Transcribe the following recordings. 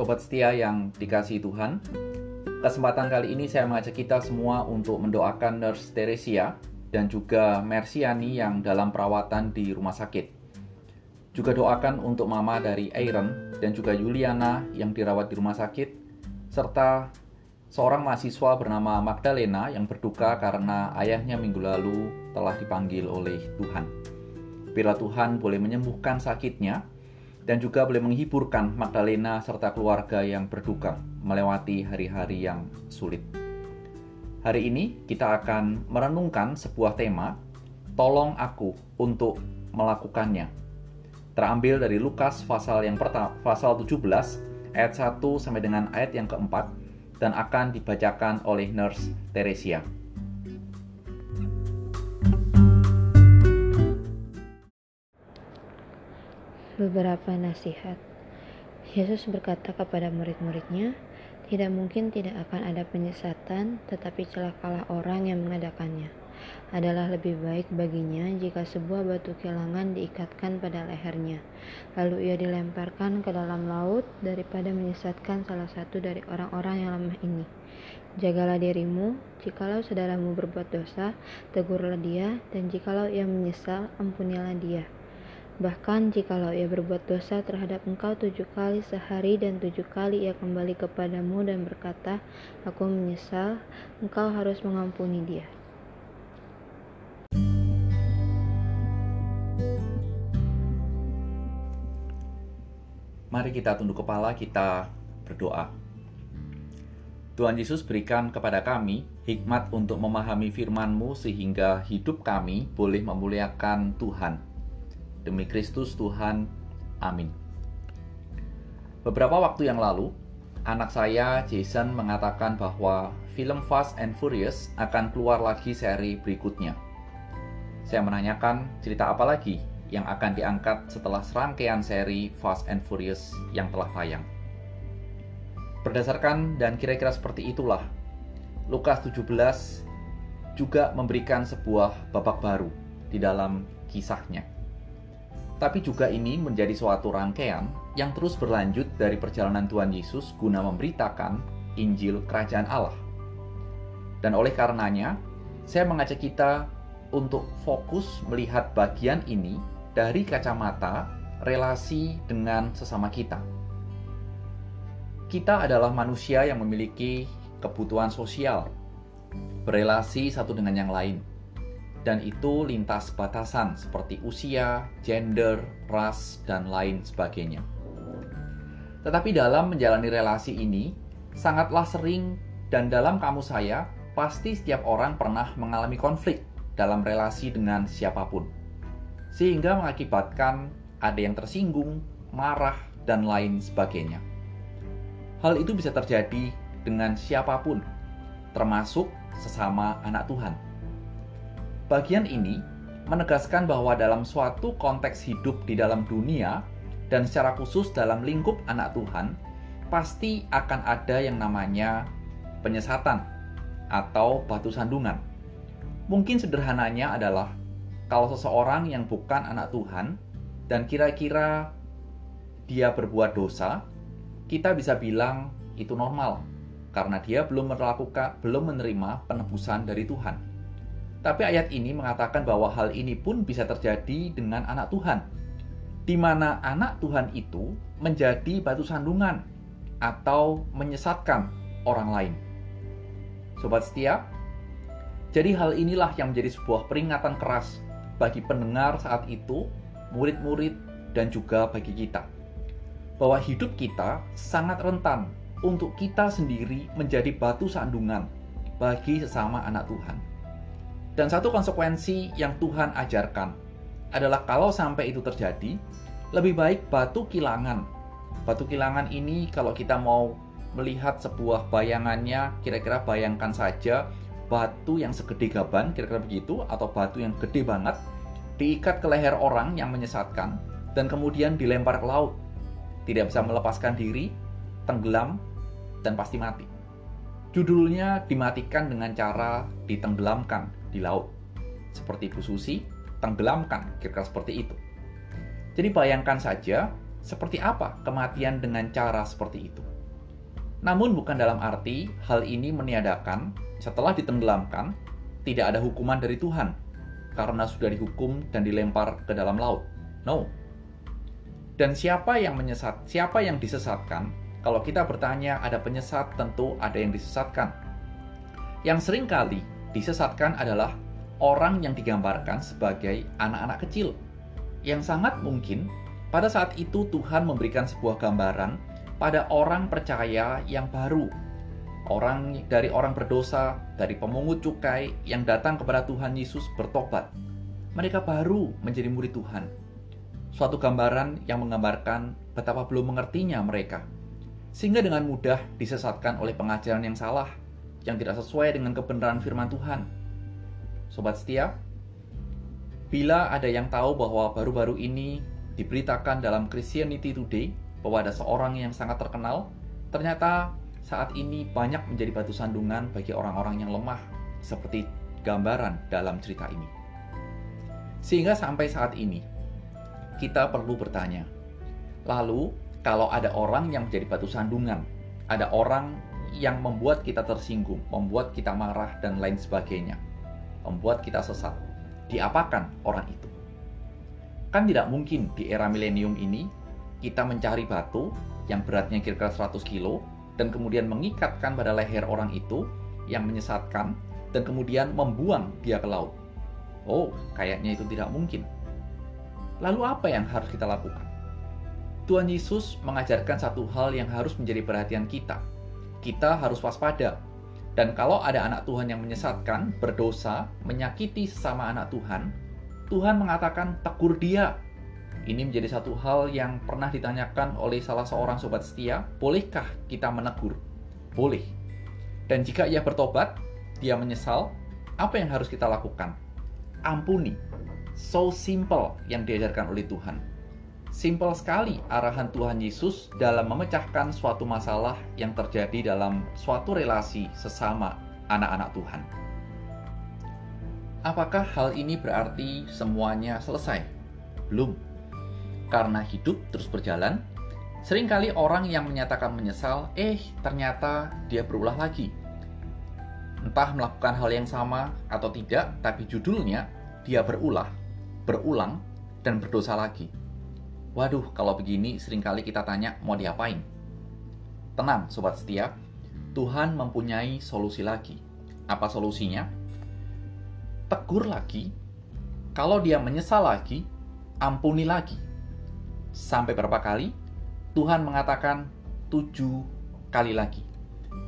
Sobat setia yang dikasih Tuhan, kesempatan kali ini saya mengajak kita semua untuk mendoakan Nurse Teresia dan juga Mersiani yang dalam perawatan di rumah sakit. Juga doakan untuk mama dari Aaron dan juga Juliana yang dirawat di rumah sakit, serta seorang mahasiswa bernama Magdalena yang berduka karena ayahnya minggu lalu telah dipanggil oleh Tuhan. Bila Tuhan boleh menyembuhkan sakitnya, dan juga boleh menghiburkan Magdalena serta keluarga yang berduka melewati hari-hari yang sulit. Hari ini kita akan merenungkan sebuah tema, tolong aku untuk melakukannya. Terambil dari Lukas pasal yang pertama, pasal 17 ayat 1 sampai dengan ayat yang keempat dan akan dibacakan oleh Nurse Teresia. Beberapa nasihat. Yesus berkata kepada murid-muridnya, tidak mungkin tidak akan ada penyesatan, tetapi celakalah orang yang mengadakannya. Adalah lebih baik baginya jika sebuah batu kilangan diikatkan pada lehernya, lalu ia dilemparkan ke dalam laut daripada menyesatkan salah satu dari orang-orang yang lemah ini. Jagalah dirimu, jikalau saudaramu berbuat dosa, tegurlah dia, dan jikalau ia menyesal, ampunilah dia. Bahkan jikalau ia berbuat dosa terhadap engkau tujuh kali sehari dan tujuh kali ia kembali kepadamu dan berkata, Aku menyesal, engkau harus mengampuni dia. Mari kita tunduk kepala, kita berdoa. Tuhan Yesus berikan kepada kami hikmat untuk memahami firman-Mu sehingga hidup kami boleh memuliakan Tuhan Demi Kristus Tuhan, amin. Beberapa waktu yang lalu, anak saya Jason mengatakan bahwa film Fast and Furious akan keluar lagi seri berikutnya. Saya menanyakan cerita apa lagi yang akan diangkat setelah serangkaian seri Fast and Furious yang telah tayang. Berdasarkan dan kira-kira seperti itulah, Lukas 17 juga memberikan sebuah babak baru di dalam kisahnya tapi juga ini menjadi suatu rangkaian yang terus berlanjut dari perjalanan Tuhan Yesus guna memberitakan Injil Kerajaan Allah. Dan oleh karenanya, saya mengajak kita untuk fokus melihat bagian ini dari kacamata relasi dengan sesama kita. Kita adalah manusia yang memiliki kebutuhan sosial, berelasi satu dengan yang lain dan itu lintas batasan seperti usia, gender, ras, dan lain sebagainya. Tetapi dalam menjalani relasi ini, sangatlah sering dan dalam kamus saya, pasti setiap orang pernah mengalami konflik dalam relasi dengan siapa pun. Sehingga mengakibatkan ada yang tersinggung, marah, dan lain sebagainya. Hal itu bisa terjadi dengan siapa pun, termasuk sesama anak Tuhan Bagian ini menegaskan bahwa dalam suatu konteks hidup di dalam dunia dan secara khusus dalam lingkup anak Tuhan, pasti akan ada yang namanya penyesatan atau batu sandungan. Mungkin sederhananya adalah kalau seseorang yang bukan anak Tuhan dan kira-kira dia berbuat dosa, kita bisa bilang itu normal karena dia belum melakukan belum menerima penebusan dari Tuhan. Tapi ayat ini mengatakan bahwa hal ini pun bisa terjadi dengan anak Tuhan, di mana anak Tuhan itu menjadi batu sandungan atau menyesatkan orang lain. Sobat setia, jadi hal inilah yang menjadi sebuah peringatan keras bagi pendengar saat itu, murid-murid, dan juga bagi kita. Bahwa hidup kita sangat rentan untuk kita sendiri menjadi batu sandungan bagi sesama anak Tuhan. Dan satu konsekuensi yang Tuhan ajarkan adalah kalau sampai itu terjadi, lebih baik batu kilangan. Batu kilangan ini kalau kita mau melihat sebuah bayangannya, kira-kira bayangkan saja batu yang segede gaban, kira-kira begitu, atau batu yang gede banget, diikat ke leher orang yang menyesatkan, dan kemudian dilempar ke laut. Tidak bisa melepaskan diri, tenggelam, dan pasti mati. Judulnya dimatikan dengan cara ditenggelamkan di laut. Seperti Bu Susi, tenggelamkan, kira-kira seperti itu. Jadi bayangkan saja seperti apa kematian dengan cara seperti itu. Namun bukan dalam arti hal ini meniadakan setelah ditenggelamkan tidak ada hukuman dari Tuhan karena sudah dihukum dan dilempar ke dalam laut. No. Dan siapa yang menyesat? Siapa yang disesatkan? Kalau kita bertanya ada penyesat, tentu ada yang disesatkan. Yang sering kali disesatkan adalah orang yang digambarkan sebagai anak-anak kecil. Yang sangat mungkin pada saat itu Tuhan memberikan sebuah gambaran pada orang percaya yang baru. Orang dari orang berdosa, dari pemungut cukai yang datang kepada Tuhan Yesus bertobat. Mereka baru menjadi murid Tuhan. Suatu gambaran yang menggambarkan betapa belum mengertinya mereka. Sehingga dengan mudah disesatkan oleh pengajaran yang salah, yang tidak sesuai dengan kebenaran firman Tuhan. Sobat setia, bila ada yang tahu bahwa baru-baru ini diberitakan dalam Christianity Today bahwa ada seorang yang sangat terkenal, ternyata saat ini banyak menjadi batu sandungan bagi orang-orang yang lemah, seperti gambaran dalam cerita ini. Sehingga sampai saat ini, kita perlu bertanya, lalu kalau ada orang yang menjadi batu sandungan, ada orang yang membuat kita tersinggung, membuat kita marah, dan lain sebagainya, membuat kita sesat, diapakan orang itu? Kan tidak mungkin di era milenium ini kita mencari batu yang beratnya kira-kira 100 kilo dan kemudian mengikatkan pada leher orang itu yang menyesatkan dan kemudian membuang dia ke laut. Oh, kayaknya itu tidak mungkin. Lalu apa yang harus kita lakukan? Tuhan Yesus mengajarkan satu hal yang harus menjadi perhatian kita. Kita harus waspada. Dan kalau ada anak Tuhan yang menyesatkan, berdosa, menyakiti sesama anak Tuhan, Tuhan mengatakan tegur dia, ini menjadi satu hal yang pernah ditanyakan oleh salah seorang sobat setia, bolehkah kita menegur? Boleh. Dan jika ia bertobat, dia menyesal, apa yang harus kita lakukan? Ampuni. So simple yang diajarkan oleh Tuhan. Simple sekali arahan Tuhan Yesus dalam memecahkan suatu masalah yang terjadi dalam suatu relasi sesama anak-anak Tuhan. Apakah hal ini berarti semuanya selesai? Belum karena hidup terus berjalan, sering kali orang yang menyatakan menyesal, eh ternyata dia berulah lagi. Entah melakukan hal yang sama atau tidak, tapi judulnya dia berulah, berulang, dan berdosa lagi. Waduh, kalau begini sering kali kita tanya mau diapain? Tenang, sobat setia, Tuhan mempunyai solusi lagi. Apa solusinya? Tegur lagi, kalau dia menyesal lagi, ampuni lagi Sampai berapa kali? Tuhan mengatakan tujuh kali lagi.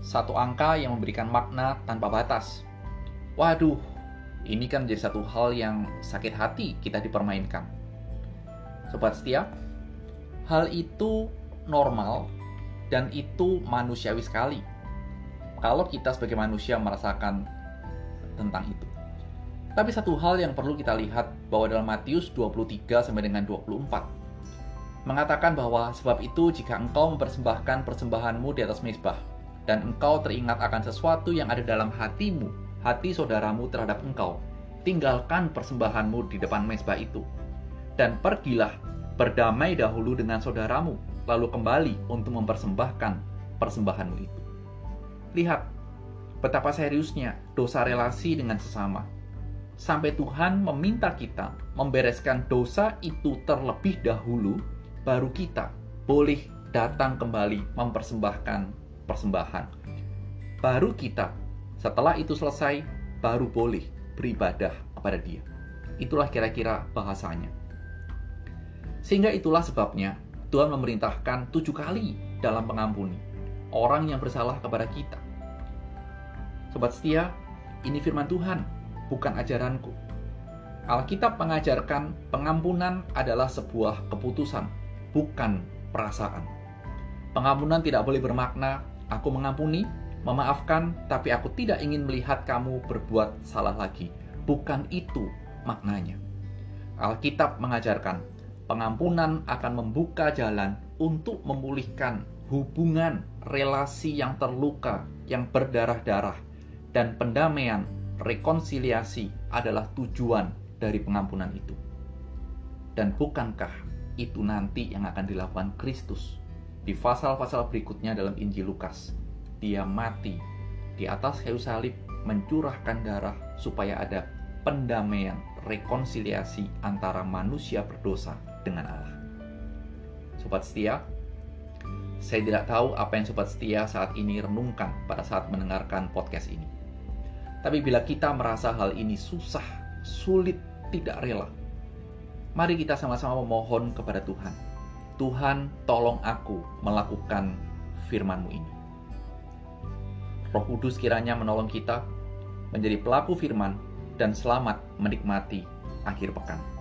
Satu angka yang memberikan makna tanpa batas. Waduh, ini kan menjadi satu hal yang sakit hati kita dipermainkan. Sobat setia, hal itu normal dan itu manusiawi sekali. Kalau kita sebagai manusia merasakan tentang itu. Tapi satu hal yang perlu kita lihat bahwa dalam Matius 23 sampai dengan 24 mengatakan bahwa sebab itu jika engkau mempersembahkan persembahanmu di atas mezbah dan engkau teringat akan sesuatu yang ada dalam hatimu, hati saudaramu terhadap engkau, tinggalkan persembahanmu di depan mezbah itu dan pergilah berdamai dahulu dengan saudaramu, lalu kembali untuk mempersembahkan persembahanmu itu. Lihat betapa seriusnya dosa relasi dengan sesama. Sampai Tuhan meminta kita membereskan dosa itu terlebih dahulu baru kita boleh datang kembali mempersembahkan persembahan. Baru kita, setelah itu selesai, baru boleh beribadah kepada Dia. Itulah kira-kira bahasanya. Sehingga itulah sebabnya Tuhan memerintahkan tujuh kali dalam pengampuni orang yang bersalah kepada kita. Sobat setia, ini firman Tuhan, bukan ajaranku. Alkitab mengajarkan pengampunan adalah sebuah keputusan bukan perasaan. Pengampunan tidak boleh bermakna aku mengampuni, memaafkan, tapi aku tidak ingin melihat kamu berbuat salah lagi. Bukan itu maknanya. Alkitab mengajarkan pengampunan akan membuka jalan untuk memulihkan hubungan relasi yang terluka, yang berdarah-darah, dan pendamaian, rekonsiliasi adalah tujuan dari pengampunan itu. Dan bukankah itu nanti yang akan dilakukan Kristus di pasal-pasal berikutnya dalam Injil Lukas dia mati di atas kayu salib mencurahkan darah supaya ada pendamaian, rekonsiliasi antara manusia berdosa dengan Allah. Sobat setia, saya tidak tahu apa yang sobat setia saat ini renungkan pada saat mendengarkan podcast ini. Tapi bila kita merasa hal ini susah, sulit, tidak rela, mari kita sama-sama memohon kepada Tuhan. Tuhan, tolong aku melakukan firman-Mu ini. Roh Kudus kiranya menolong kita menjadi pelaku firman dan selamat menikmati akhir pekan.